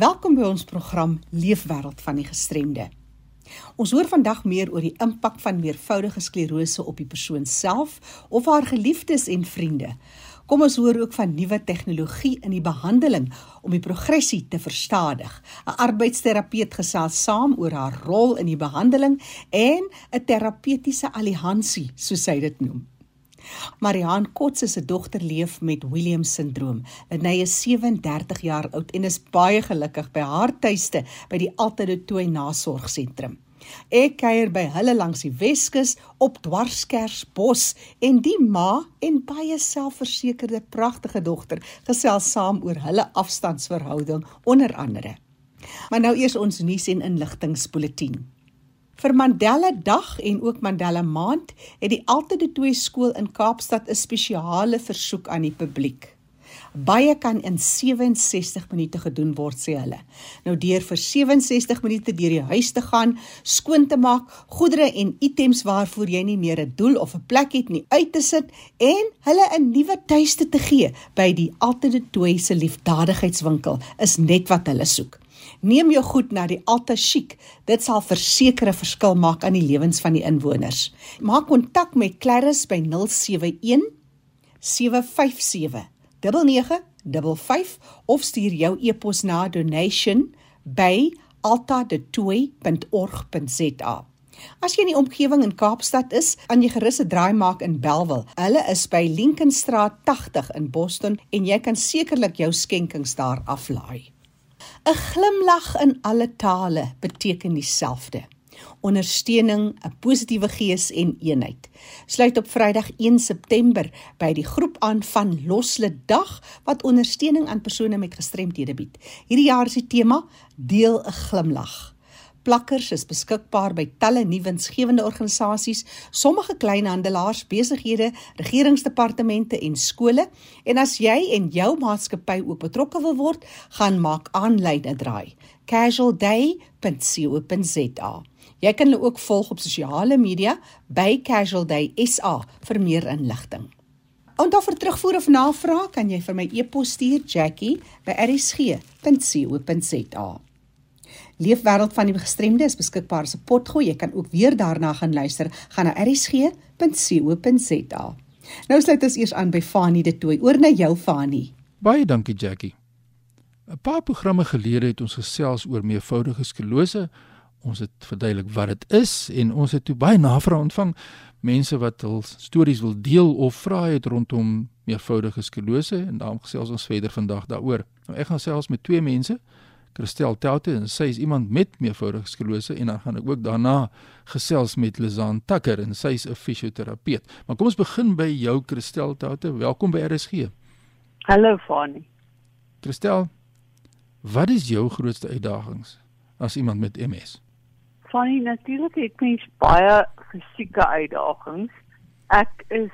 Welkom by ons program Leefwêreld van die gestremde. Ons hoor vandag meer oor die impak van meervoudige sklerose op die persoon self of haar geliefdes en vriende. Kom ons hoor ook van nuwe tegnologie in die behandeling om die progressie te verstadig. 'n Arbeidsterapeut gesels saam oor haar rol in die behandeling en 'n terapeutiese alliansie, soos sy dit noem. Marihan Kotse se dogter leef met Williams sindroom. Sy is 37 jaar oud en is baie gelukkig by haar tuiste by die Altade Tooi Nasorgsentrum. Ek kuier by hulle langs die Weskus op Dwarskersbos en die ma en baie selfversekerde pragtige dogter gesels saam oor hulle afstandsverhouding onder andere. Maar nou eers ons nuus en inligtingspulsatie. Vir Mandela Dag en ook Mandela Maand het die Altade Twee skool in Kaapstad 'n spesiale versoek aan die publiek. Baie kan in 67 minute gedoen word sê hulle. Nou deur vir 67 minute deur die huis te gaan, skoon te maak, goedere en items waarvoor jy nie meer 'n doel of 'n plek het nie uit te sit en hulle 'n nuwe tuiste te gee by die Altade Twee se liefdadigheidswinkel is net wat hulle soek. Neem jou goed na die Alta Chic. Dit sal versekerde verskil maak aan die lewens van die inwoners. Maak kontak met Claris by 071 757 9955 of stuur jou e-pos na donation@altadetoy.org.za. As jy in die omgewing in Kaapstad is, aan jy gerus 'n draai maak in Belwel. Hulle is by Lincolnstraat 80 in Boston en jy kan sekerlik jou skenkings daar aflaai. 'n Glimlag in alle tale beteken dieselfde. Ondersteuning, 'n positiewe gees en eenheid. Sluit op Vrydag 1 September by die groep aan van Loslede Dag wat ondersteuning aan persone met gestremthede bied. Hierdie jaar die tema Deel 'n glimlag. Plakkers is beskikbaar by talle nuwe winsgewende organisasies, sommige kleinhandelaars, besighede, regeringsdepartemente en skole. En as jy en jou maatskappy ook betrokke wil word, gaan maak aanlyn 'n draai. casualday.co.za. Jy kan hulle ook volg op sosiale media by Casualday SA vir meer inligting. Dan vir terugvoer of navraag kan jy vir my e-pos stuur jackie@rsg.co.za. Leefwêreld van die gestremde is beskikbaar as 'n potgooi. Jy kan ook weer daarna gaan luister. Gaan na rsg.co.za. Nou sluit ons eers aan by Fanie de Tooi. Oor na jou Fanie. Baie dankie Jackie. 'n Paar programme gelede het ons gesels oor meervoudige sklerose. Ons het verduidelik wat dit is en ons het toe baie navrae ontvang mense wat hul stories wil deel of vra het rondom meervoudige sklerose en daarom gesels ons verder vandag daaroor. Nou ek gaan selfs met twee mense Christel Toute en sy is iemand met meervoudige sklerose en dan gaan ek ook daarna gesels met Lizaan Tucker en sy is 'n fisioterapeut. Maar kom ons begin by jou Christel Toute. Welkom by RSG. Hallo Fani. Christel, wat is jou grootste uitdagings as iemand met MS? Fani, natuurlik ek mens baie fisieke uitdagings. Ek is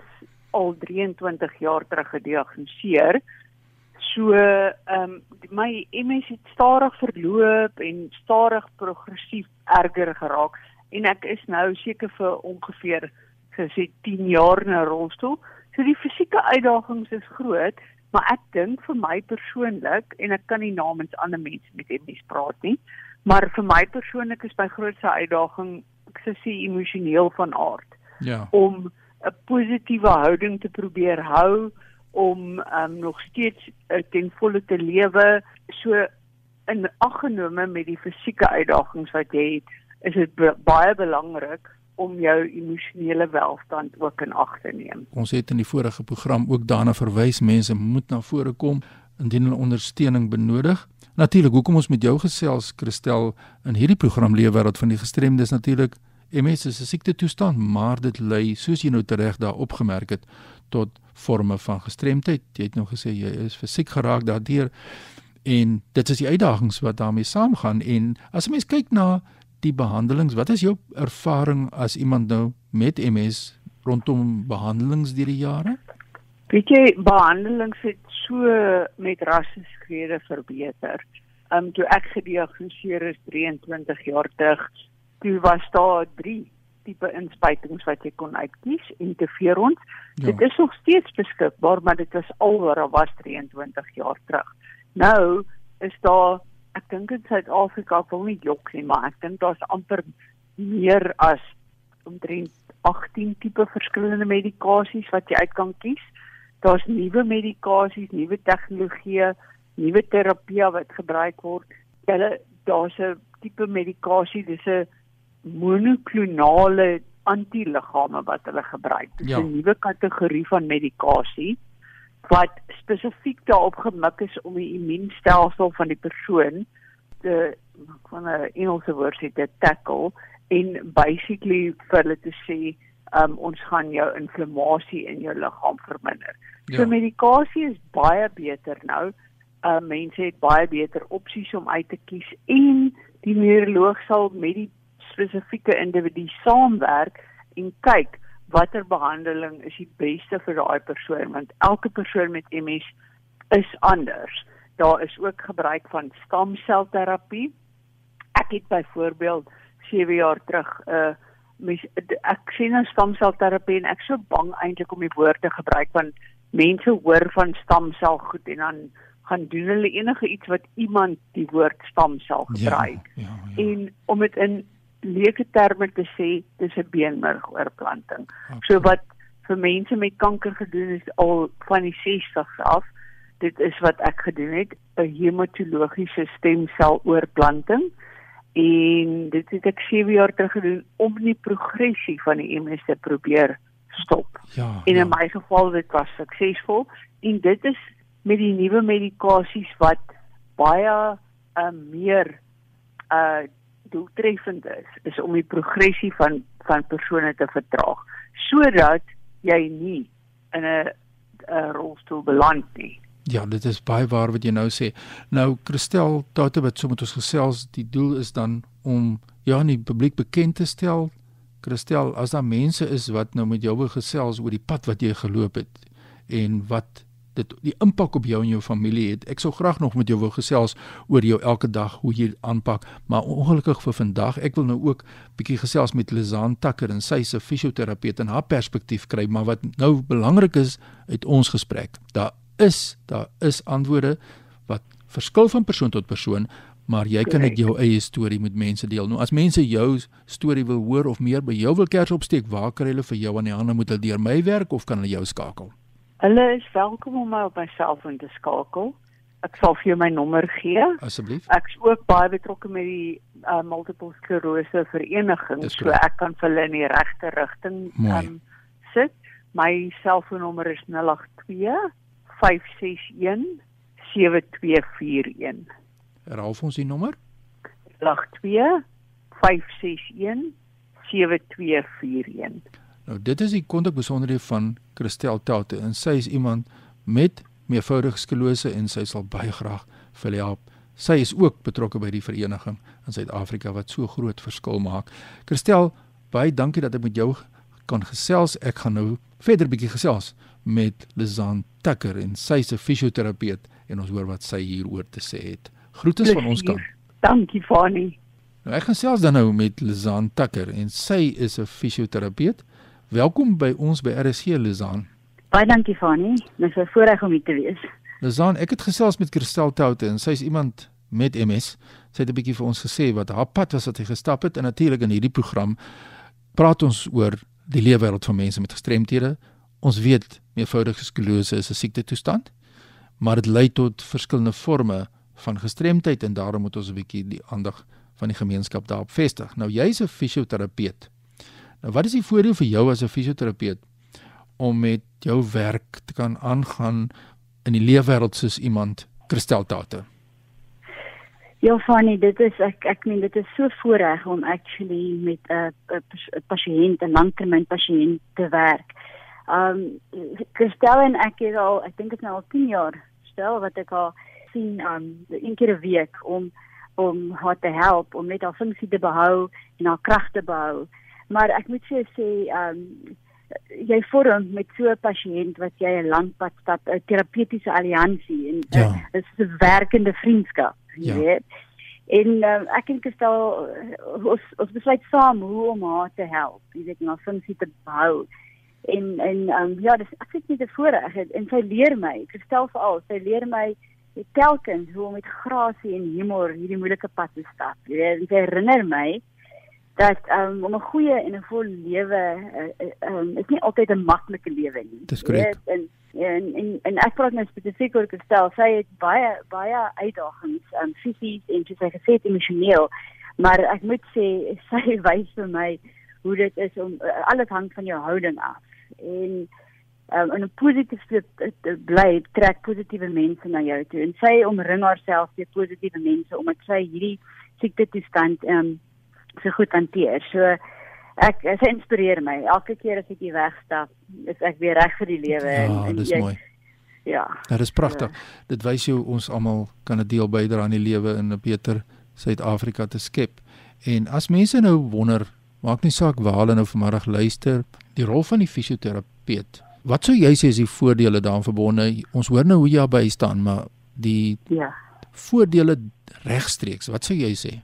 al 23 jaar terug gediagnoseer So ehm um, my MS het stadig verloop en stadig progressief erger geraak en ek is nou seker vir ongeveer gesê 10 jaar in 'n rolstoel. So die fisieke uitdagings is groot, maar ek dink vir my persoonlik en ek kan nie namens ander mense met MS praat nie, maar vir my persoonlik is my grootste uitdaging ek sê si emosioneel van aard. Ja. Om 'n positiewe houding te probeer hou om um, nog steeds uh, ten volle te lewe so in aggenome met die fisieke uitdagings wat jy het is dit baie belangrik om jou emosionele welstand ook in ag te neem. Ons het in die vorige program ook daarna verwys mense moet na vore kom indien hulle ondersteuning benodig. Natuurlik, hoekom ons met jou gesels Christel in hierdie program Leefwêreld van die gestremdes natuurlik MS is 'n siekte toestand, maar dit lei soos jy nou tereg daar opgemerk het tot forme van gestremdheid. Jy het nou gesê jy is fisiek geraak daardeur en dit is die uitdagings wat daarmee saamgaan en as 'n mens kyk na die behandelings, wat is jou ervaring as iemand nou met MS rondom behandelings deur die jare? Weet jy, behandelings het so met rasseskrede verbeter. Ehm um, toe ek gediagnoseer is 23 jaar terug, toe was daar 3 tipe inspuitings wat jy kon uitkies interferons. Ja. Dit is nog steeds beskikbaar, maar dit was al was 23 jaar terug. Nou is daar ek dink in Suid-Afrika wil nie jok nie, maar ek dink daar's amper meer as omtrent 18 tipe verskillende medikasies wat jy uit kan kies. Daar's nuwe medikasies, nuwe tegnologieë, nuwe terapie wat gebruik word. Hulle daar's 'n tipe medikasie, dis 'n monoklonale antiliggame wat hulle gebruik. Dit is ja. 'n nuwe kategorie van medikasie wat spesifiek daarop gemik is om die immuunstelsel van die persoon te van 'n Engelse woord sê te tackle en basically vir hulle te sê um, ons gaan jou inflammasie in jou liggaam verminder. Ja. So medikasie is baie beter nou. Uh mense het baie beter opsies om uit te kies en die neuroloog sal met die spesifieke individu saamwerk en kyk watter behandeling is die beste vir daai persoon want elke persoon met MS is anders. Daar is ook gebruik van stamselterapie. Ek het byvoorbeeld 7 jaar terug 'n uh, mens ek sien 'n stamselterapie en ek so bang eintlik om die woord te gebruik want mense hoor van stamsel goed en dan gaan doen hulle enige iets wat iemand die woord stamsel ja, gebruik. Ja, ja, ja. En om dit in leuke terme te sê, dis 'n beenmergoorplanting. Okay. So wat vir mense met kanker gedoen is al van die 60s af. Dit is wat ek gedoen het, 'n hematologiese stemseloorplanting. En dit het ek 7 jaar terug gedoen om die progressie van die MS te probeer stop. Ja. En in ja. my geval dit was suksesvol en dit is met die nuwe medikasies wat baie uh, meer uh doeltreffend is, is om die progressie van van persone te vertraag sodat jy nie in 'n 'n rolstoel beland nie. Ja, dit is baie waar wat jy nou sê. Nou Christel, daardie wat so met ons gesels, die doel is dan om ja, nie publiek bekend te stel. Christel, as daar mense is wat nou met jou wil gesels oor die pad wat jy geloop het en wat dit die impak op jou en jou familie het. Ek sou graag nog met jou wou gesels oor jou elke dag hoe jy aanpak, maar ongelukkig vir vandag, ek wil nou ook bietjie gesels met Lizaan Takker en sy se fisioterapeut en haar perspektief kry, maar wat nou belangrik is uit ons gesprek. Daar is daar is antwoorde wat verskil van persoon tot persoon, maar jy kan net jou eie storie met mense deel. Nou as mense jou storie wil hoor of meer by jou wil kers opsteek, waar kan hulle vir jou aan die hande moet hulle deur my werk of kan hulle jou skakel? Hulle is welkom om my op my selfoon te skakel. Ek sal vir jou my nommer gee. Asseblief. Ek is ook baie betrokke met die uh, multiple sklerose vereniging, so ek kan vir hulle in die regte rigting um, sit. My selfoonnommer is 082 561 7241. Herhaal ons die nommer? 082 561 7241. Nou dit is die kontak besonderhede van Christel Tate en sy is iemand met meervoudige sklerose en sy sal baie graag vir julle help. Sy is ook betrokke by die vereniging in Suid-Afrika wat so groot verskil maak. Christel, baie dankie dat ek met jou kan gesels. Ek gaan nou verder bietjie gesels met Lizan Tucker en sy se fisioterapeut en ons hoor wat sy hieroor te sê het. Groete van ons kant. Dankie Fanny. Nou ek gaan selfs dan nou met Lizan Tucker en sy is 'n fisioterapeut. Welkom by ons by RSC Lizaan. Baie dankie Fani, dit is 'n voorreg om hier te wees. Lizaan, ek het gesels met Christel Toute en sy is iemand met MS. Sy het 'n bietjie vir ons gesê wat haar pad was wat sy gestap het en natuurlik in hierdie program praat ons oor die leefwêreld van mense met gestremthede. Ons weet meervoudige sklerose is 'n siekte toestand, maar dit lei tot verskillende forme van gestremdheid en daarom moet ons 'n bietjie die aandag van die gemeenskap daarop vestig. Nou jy's 'n fisioterapeut. Nou wat is die voordeel vir jou as 'n fisioterapeut om met jou werk te kan aangaan in die leefwêreld soos iemand Christel Tate? Ja, Fanny, dit is ek ek meen dit is so voorreg om actually met 'n 'n pasiënt, 'n langtermyn pasiënt te werk. Um Christel en ek het al, ek dink dit nou al 10 jaar stel wat ek al sien um een keer 'n week om om haar te help om net haar funksie te behou en haar krag te behou. Maar ek moet sê sê ehm um, jy vorm met so 'n pasiënt wat jy 'n lang pad stap, 'n terapeutiese alliansie en ja. dit is 'n werkende vriendskap, jy ja. weet. En um, ek dink dit sal ons ons besluit saam hoe om haar te help, jy weet, na funksie te behou. En en um, ja, dis ek het net 'n voorreg en sy leer my, ek stel vir al, sy leer my telkens hoe om met grasie en humor hierdie moeilike pad te stap. Jy weet, dit herinner my dat um, om 'n goeie en 'n vol lewe uh, um, is nie altyd 'n maklike lewe nie. Dis korrek. En, en en en ek praat nou spesifiek oor Kristel. Sy het baie baie uitdagings, um, fisies en soos sy gesê het emosioneel, maar ek moet sê sy wys vir my hoe dit is om uh, alles hang van jou houding af. En um, in 'n positiewe bly trek positiewe mense na jou toe en sy omring haarself met positiewe mense omdat sy hierdie siekte toestand um, so goed hanteer. So ek sy inspireer my. Elke keer as ek hier wegstap, is ek weer reg vir die lewe ja, en, en dis jy, mooi. Ja. Dit is pragtig. Ja. Dit wys jou ons almal kan 'n deel bydra aan die lewe in 'n beter Suid-Afrika te skep. En as mense nou wonder, maak nie saak waar hulle nou vanmiddag luister, die rol van die fisioterapeut. Wat sou jy sê is die voordele daaraan verbonde? Ons hoor nou hoe jy by staan, maar die Ja. Voordele regstreeks, wat sou jy sê?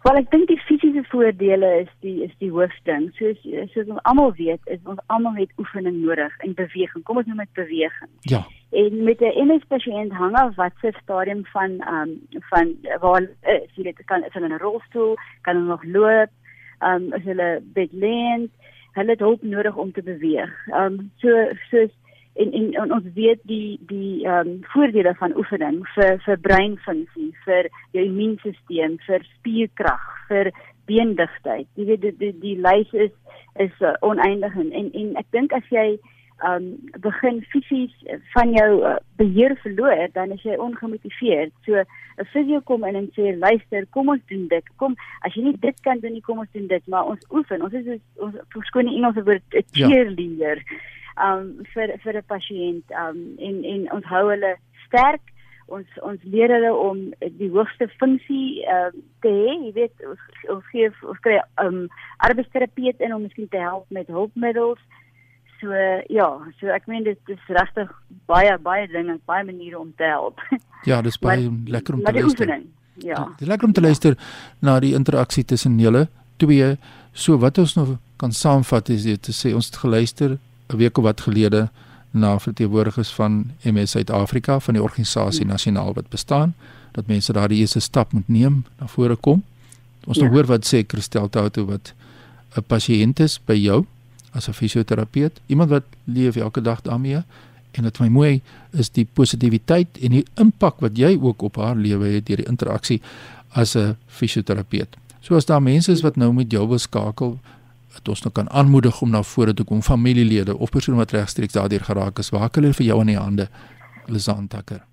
Wel ek dink die fisiese voordele is die is die hoofding. Soos soos ons almal weet, is ons almal het oefening nodig en beweging. Kom ons noem dit beweging. Ja. En met 'n MS pasiënt hang af wat se stadium van ehm um, van waar is. Jy weet, kan is hulle in 'n rolstoel, kan hulle nog loop, ehm um, is hulle bedlend, hulle het hulp nodig om te beweeg. Ehm um, so soos en, en en ons weet die die ehm um, voordele van oefening vir vir breinfunksie, vir jou immuunstelsel, vir spierkrag, vir beendigtheid. Jy weet die die, die lys is is uh, oneindig en en, ek dink as jy ehm um, begin fisies van jou uh, beheer verloor, dan is jy ongemotiveerd. So 'n fisio kom in en sê luister, kom ons doen dit. Kom, as jy nie dit kan doen nie, kom ons doen dit, maar ons oefen. Ons is ons verskoon die Engelse woord 'n cheerleader. Ja um vir vir 'n pasiënt um en en ons hou hulle sterk. Ons ons leer hulle om die hoogste funksie uh, te hê. Jy weet ons, ons gee ons kry um arbeidsterapeut in om miskien te help met hulpmiddels. So ja so ek meen dit is regtig baie baie dinge baie maniere om te help. Ja dis baie maar, lekker om te luister. ja ja. Dis lekker om te luister na die interaksie tussen julle twee. So wat ons nou kan saamvat is dit te sê ons het geluister 'n week of wat gelede na verteenwoordigers van MS Suid-Afrika van die organisasie hmm. nasionaal wat bestaan dat mense daardie eerste stap moet neem na vore kom. Ons ja. hoor wat sê Christel Tauto wat 'n pasiënt is by jou as 'n fisioterapeut, iemand wat leef elke dag daarmee en dit my mooi is die positiwiteit en die impak wat jy ook op haar lewe het deur die interaksie as 'n fisioterapeut. So as daar mense is wat nou met jou wil skakel, wat ons nou kan aanmoedig om na vore te kom familielede of persone wat regstreeks daardeur geraak is waar hulle vir jou in die hande Lizan Takker.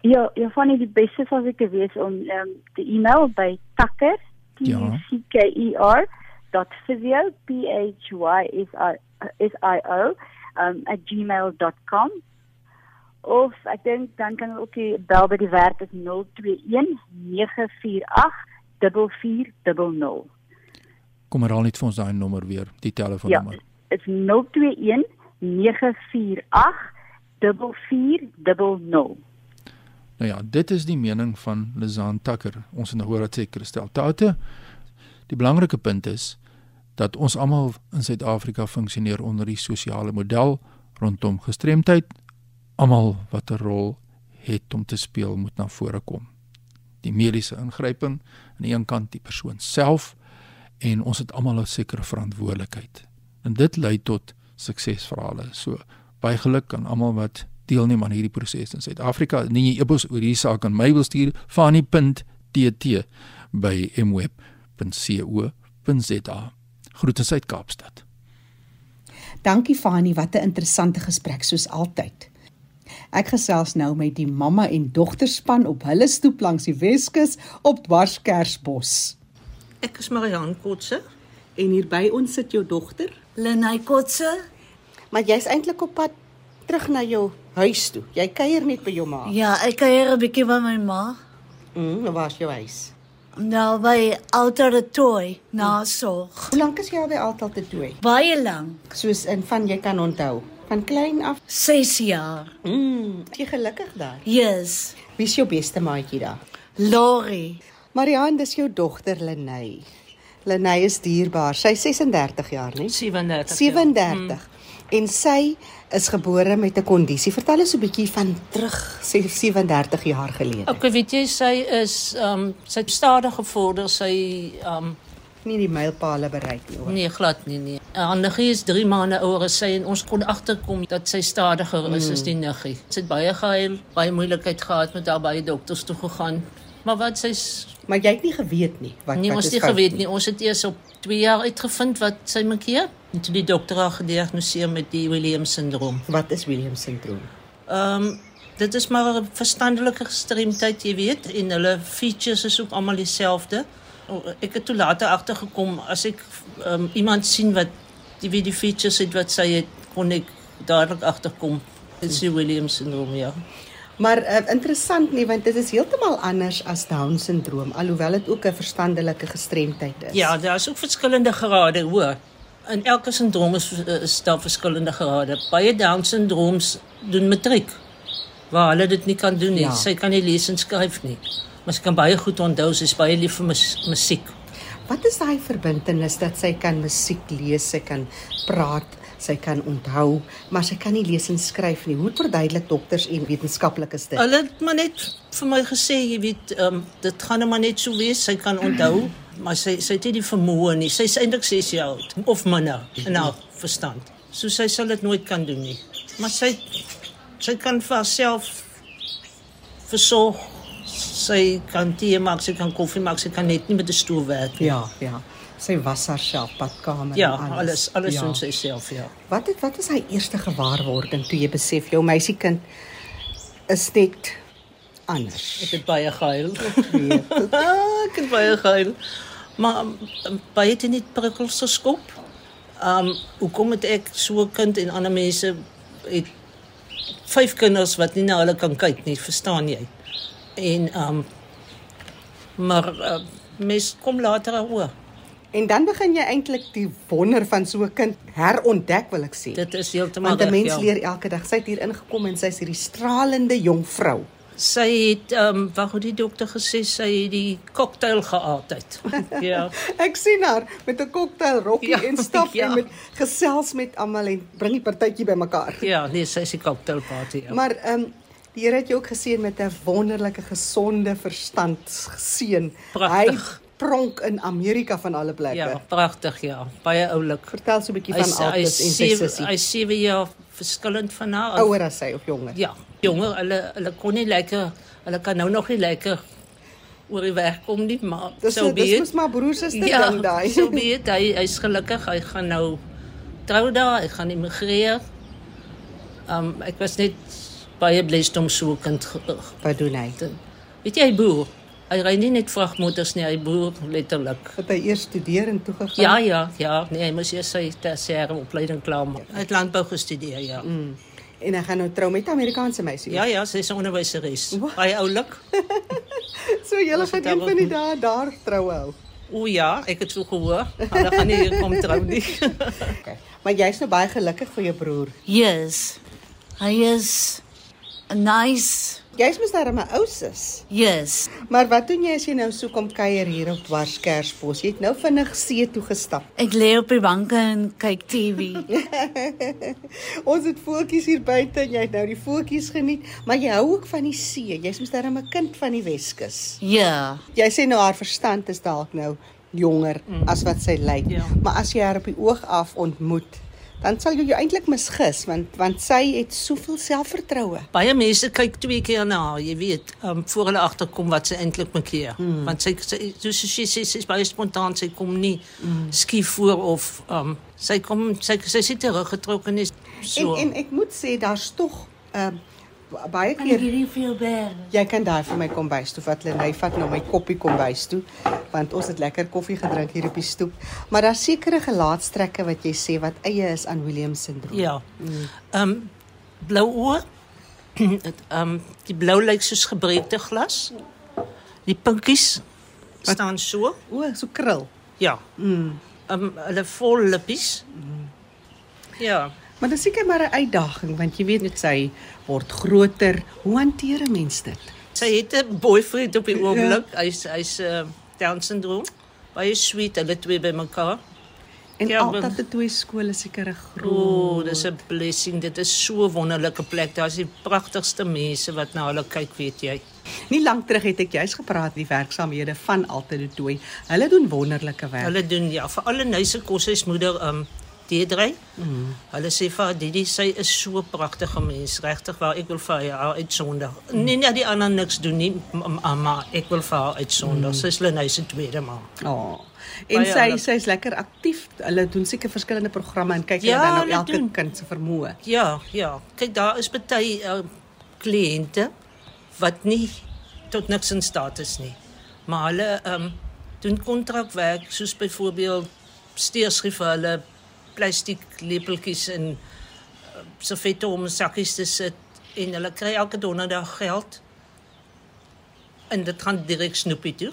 Ja ja van die beste sou ek gewees om um, die e-mail by takker t c k e r .physio p h y s i s i o um, at gmail.com of ek dink dan kan ook die bel by die werk is 021 948 4400 Kom maar al net vir ons daai nommer weer, die telefoonnommer. Ja, dit's 021 948 4400. Nou ja, dit is die mening van Lizaan Takker. Ons het nou hoor wat sê Christel Tate. Die belangrike punt is dat ons almal in Suid-Afrika funksioneer onder die sosiale model rondom gestremdheid. Almal wat 'n rol het om te speel moet na vore kom. Die mediese ingryping aan die een kant die persoon self en ons het almal 'n sekere verantwoordelikheid. En dit lei tot suksesverhale. So baie geluk aan almal wat deelneem aan hierdie proses in Suid-Afrika. Nee, jy epos oor hierdie saak aan my wil stuur fani.tt by mweb.co.za. Groete uit Kaapstad. Dankie Fani, wat 'n interessante gesprek soos altyd. Ek gesels nou met die mamma en dogterspan op hulle stoep langs die Weskus op Dwarskersbos. Ek is Marian Kotse en hier by ons sit jou dogter, Lenay Kotse. Maar jy's eintlik op pad terug na jou huis toe. Jy kuier net by jou ma. Ja, ek kuier 'n bietjie by my ma. Mm, nou waar is jou huis? Nou by Alter Toy, na sorg. Hoe lank is jy al by Alter Toy? Baie lank. Soos in van jy kan onthou. Van klein af 6 jaar. Mm, jy gelukkig daar. Yes. Wie is jou beste maatjie daar? Lori. Marianne, dis jou dogter Lenay. Lenay is dierbaar. Sy 36 jaar, né? 37. 37. En sy is gebore met 'n kondisie. Vertel ons 'n bietjie van terug sê 37 jaar gelede. Ek weet jy sy is ehm um, sy het stadig gevorder. Sy ehm um, Nie die mylpale bereik nie. hoor. nee glad nie nee. Handige is 3 maande ouer as sy en ons kon agterkom dat sy stadiger is as die niggie. Sy het baie gehuil, baie moeilikheid gehad met haar baie dokters toe gegaan. Maar wat sy's Maar jy het nie geweet nie wat Nee, wat ons is het nie fout geweet nie. Ons het eers op 2 jaar uitgevind wat sy maak. En toe die dokter haar gediagnoseer met die Williams syndroom. Wat is Williams syndroom? Ehm um, dit is maar 'n verstandelike gestremdheid, jy weet, en hulle features is ook almal dieselfde. Ek het toe later agtergekom as ek um, iemand sien wat die wie die features het wat sy het, kon ek dadelik agterkom. Dit is die Williams syndroom, ja. Maar uh, interessant nie want dit is heeltemal anders as Down syndroom alhoewel dit ook 'n verstandelike gestremdheid is. Ja, daar is ook verskillende grade, hoor. In elke syndroom is, is daar verskillende grade. Baie Down syndrooms doen matriek waar hulle dit nie kan doen nie. Ja. Sy kan nie lees en skryf nie. Maar sy kan baie goed onthou, sy is baie lief vir mus musiek. Wat is daai verbintenis dat sy kan musiek lees, sy kan praat, sy kan onthou, maar sy kan nie lees en skryf nie. Hoe verduidelik dokters en wetenskaplikes dit? Hulle het maar net vir my gesê, jy weet, ehm um, dit gaan net maar net so wees. Sy kan onthou, maar sy sy het nie die vermoë nie. Sy is eintlik 6 jaar oud of minder in haar verstand. So sy sal dit nooit kan doen nie. Maar sy sy kan vir haarself versorg. Sy kan tee maak, sy kan koffie maak, sy kan net nie met 'n stoel werk nie. Ja, ja. Sy was haarself badkamer Ja, en alles alles ja. doen sy self, ja. Wat het wat is hy eerste gewaarwording toe jy besef jou meisiekind is net anders? Ek het baie gehuil. ek het baie gehuil. Maar um, baie het nie prikkels geskop. Um hoekom het ek so 'n kind en ander mense het vyf kinders wat nie na hulle kan kyk nie, verstaan jy? En um maar uh, mens kom later oor. En dan begin jy eintlik die wonder van so 'n kind herontdek wil ek sê. Dit is heeltemal Want 'n reg, mens ja. leer elke dag. Sy het hier ingekom en sy's hierdie stralende jong vrou. Sy het um wat het die dokter gesê sy het die cocktail geaardheid. ja. Ek sien haar met 'n cocktail rokkie Ja, en stap ja. en met gesels met almal en bring die partytjie bymekaar. Ja, nee, sy is die cocktail party. Ja. Maar ehm um, die Here het jou ook geseën met 'n wonderlike gesonde verstand geseën. Hy pronk in Amerika van alle plekke. ja, pragtig ja. Baie oulik. Vertel so 'n bietjie van Altus en sy sewe- sussie. Hy 7 jaar verskillend van haar. Ouer as sy of jonger? Ja, jonger, hulle hulle kon nie lekker, hulle kan nou nog nie lekker oor die weg kom nie, maar Dis so dis be mos maar broer suster Ja, ding daai. so be it. Hy hy's gelukkig. Hy gaan nou trou daar, hy gaan immigreer. Um ek was net baie blessed om so 'n kind Wat doen hy? Weet jy hy boer? Hy ry nie net vragmotors nie, hy boer letterlik. Het hy eers studeer en toe gegaan? Ja, ja, ja, nee, hy moes eers sy tersiêre opleiding klaar maak. Hy het landbou gestudeer, ja. Mm. En hy gaan nou trou met 'n Amerikaanse meisie. Ja, ja, sy is 'n onderwyseres. Baie oulik. So julle gaan een van die dae daar trou hou. O ja, ek het so gehoor. Hulle gaan nie hier kom trou nie. Okay. Maar jy's nou baie gelukkig vir jou broer. Yes. Hy is nice. Jy's mos daar 'n ou sis. Yes. Maar wat doen jy as jy nou so kom kuier hier op Dwars Kersbos? Jy het nou vinnig see toe gestap. Ek lê op die banke en kyk TV. Ons het voeltjies hier buite en jy het nou die voeltjies geniet, maar jy hou ook van die see. Jy's mos darem 'n kind van die Weskus. ja. Jy sê nou haar verstand is dalk nou jonger mm. as wat sy lyk. Ja. Maar as jy haar op die oog af ontmoet, dan sal jy jou eintlik misgis want want sy het soveel selfvertroue. Baie mense kyk twee keer na haar, jy weet, um, voor hulle agterkom wat sy eintlik maak hier. Hmm. Want sy sy soos sy sê sy is baie spontaan, sy kom nie hmm. skief voor of um, sy kom sy sy sit teruggetrokke is so. En en ek moet sê daar's tog ehm uh, baie Kan keer hierdie vir jou berg? jy kan daai vir my kombuis toe vat Lenay vat nou my koppie kombuis toe want ons het lekker koffie gedrink hier op die stoep. Maar daar's sekere gelaatstrekke wat jy sê wat eie is aan Williams syndroom. Ja. Ehm um, blou oë. Ehm um, die blou lyk soos gebreekte glas. Die pinkies staan so. O, so krul. Ja. Mm. Ehm um, hulle vol lippies. Ja. Maar dit is seker maar 'n uitdaging want jy weet net sy word groter. Hoe hanteer 'n mens dit? Sy het 'n boyfriend op die oomblik. Hy's hy's uh, Down syndroom. Baie sweet hulle twee bymekaar. En Ja, ja, altyd twee skole seker 'n groot. oh, dis 'n blessing. Dit is so 'n wonderlike plek. Daar's die pragtigste mense wat na hulle kyk, weet jy. Nie lank terug het ek juis gepraat die werksaamhede van Altyd Tooi. Hulle doen wonderlike werk. Hulle doen ja, vir alle nuise koshuismoeder um Deedrey. Mm. Hulle sê vir Didi, sy is so 'n pragtige mens, regtig waar ek wil vir haar uitsonder. Mm. Nee, nee, die ander niks doen nie, m- maar ek wil vir haar uitsonder. Mm. Sy is Lenay se tweede ma. Oh. En Baie sy sy's lekker aktief. Hulle doen seker verskillende programme en kyk Ja, hulle dan hulle elke doen. kind se vermoë. Ja, ja. Kyk, daar is baie uh, kliënte wat nie tot niks in staat is nie. Maar hulle ehm um, doen kontrakwerk soos byvoorbeeld steerschief vir hulle plastiek lepeltjies en uh, servette om in sakkies te sit en hulle kry elke donderdag geld. En dit gaan direk snoepie toe.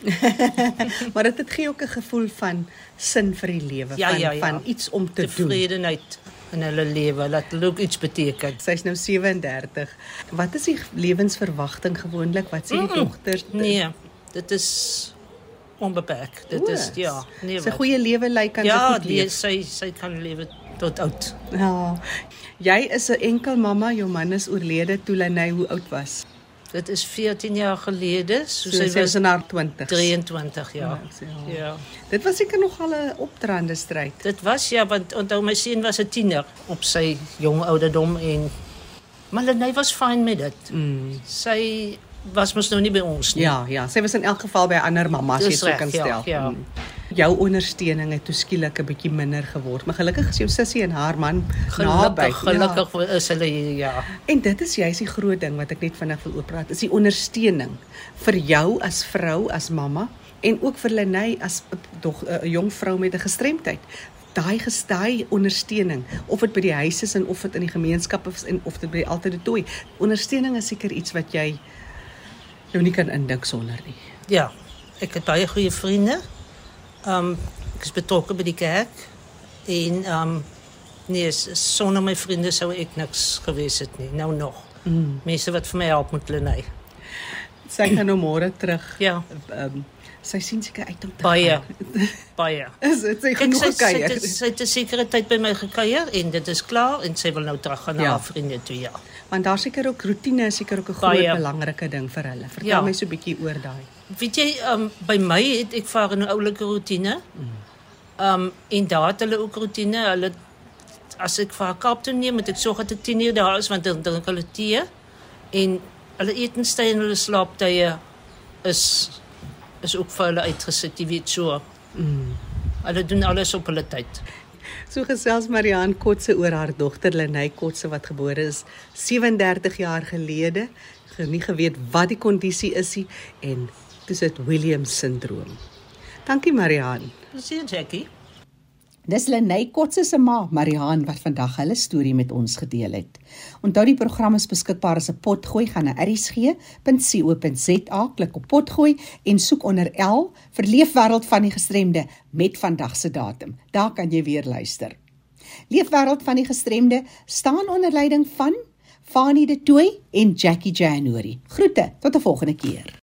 Maar dit het gee ook 'n gevoel van sin vir die lewe, Ja, van ja, ja. van iets om te doen. Tevredenheid in hulle lewe, laat hulle ook iets beteken. Sy's nou 37. Wat is die lewensverwagting gewoonlik? Wat sê die Mm-mm. dogters? Nee, dit is onbeperk. Dit is ja, nee. Sy goeie lewe lei kan ja, sy goed leef. sy sy kan lewe tot oud. Ja. Jy is 'n enkel mamma, jou man is oorlede toe Lenay hoe oud was. Dit is 14 jaar gelede, so, So sy sy was was in haar 20s. 23 jaar. Ja, Ja. ja. Dit was seker nog al 'n opdraande stryd. Dit was ja, want onthou my seun was 'n tiener op sy jong ouderdom en maar Lenay was fyn met dit. Mm. Sy was mos nou nie by ons nie. Ja, ja, sy was in elk geval by ander mamma as jy Dis so reg, kan ja, stel. ja. Mm. Jou ondersteuning het toe skielik 'n bietjie minder geword, maar gelukkig is jou sussie en haar man naby. Gelukkig, gelukkig is hulle hier, ja. Ja. En dit is juist die groot ding wat ek net vinnig wil oorpraat, is die ondersteuning vir jou as vrou, as mamma en ook vir Lenay as 'n dog 'n jong vrou met 'n gestremdheid. Daai gestaai ondersteuning, of dit by die huis is en of dit in die gemeenskap is en of dit by altyd tooi. Ondersteuning is seker iets wat jy jou nie kan indink sonder nie. Ja, ek het baie goeie vriende. Um ek is betrokke by die kerk en um nee, sonder my vriende sou ek niks gewees het nie. Nou nog. Mm. Mense wat vir my help met Lenay. Sy gaan nou môre terug. Ja, Ehm um, sy sien seker uit om te baie. gaan. Baie. Is dit sy genoeg sy, sy, gekuier? het- sy het 'n sekere tyd by my gekuier en dit is klaar en sy wil nou terug gaan na Ja. haar vriende toe, ja. Want daar seker ook rotine is seker ook 'n groot belangrike ding vir hulle. Vertel Ja. my so 'n bietjie oor daai. Weet jy, um, by my het ek vaar 'n oulike rotine. Um en daar het hulle ook rotine. Hulle as ek vir Kaap toe neem, moet ek sorg dat ek 10 uur daar is want dan drink hulle tee en hulle etenstye en hulle slaaptye is is ook vir hulle uitgesit, jy weet so. Mm. Hulle doen alles op hulle tyd. So gesels Mariaan Kotse oor haar dogter Lenay Kotse wat gebore is 37 jaar gelede. Ge- Nie geweet wat die kondisie is nie en dis dit Williams sindroom. Dankie Mariaan. Sien Jackie? Dis Lenay Kotse se ma, Mariaan, wat vandag hulle storie met ons gedeel het. Onthou die program is beskikbaar as 'n potgooi gaan na erisg.co.za, klik op potgooi en soek onder L vir Leefwêreld van die gestremde met vandag se datum. Daar kan jy weer luister. Leefwêreld van die gestremde staan onder leiding van Fanie De Tooy en Jackie January. Groete tot 'n volgende keer.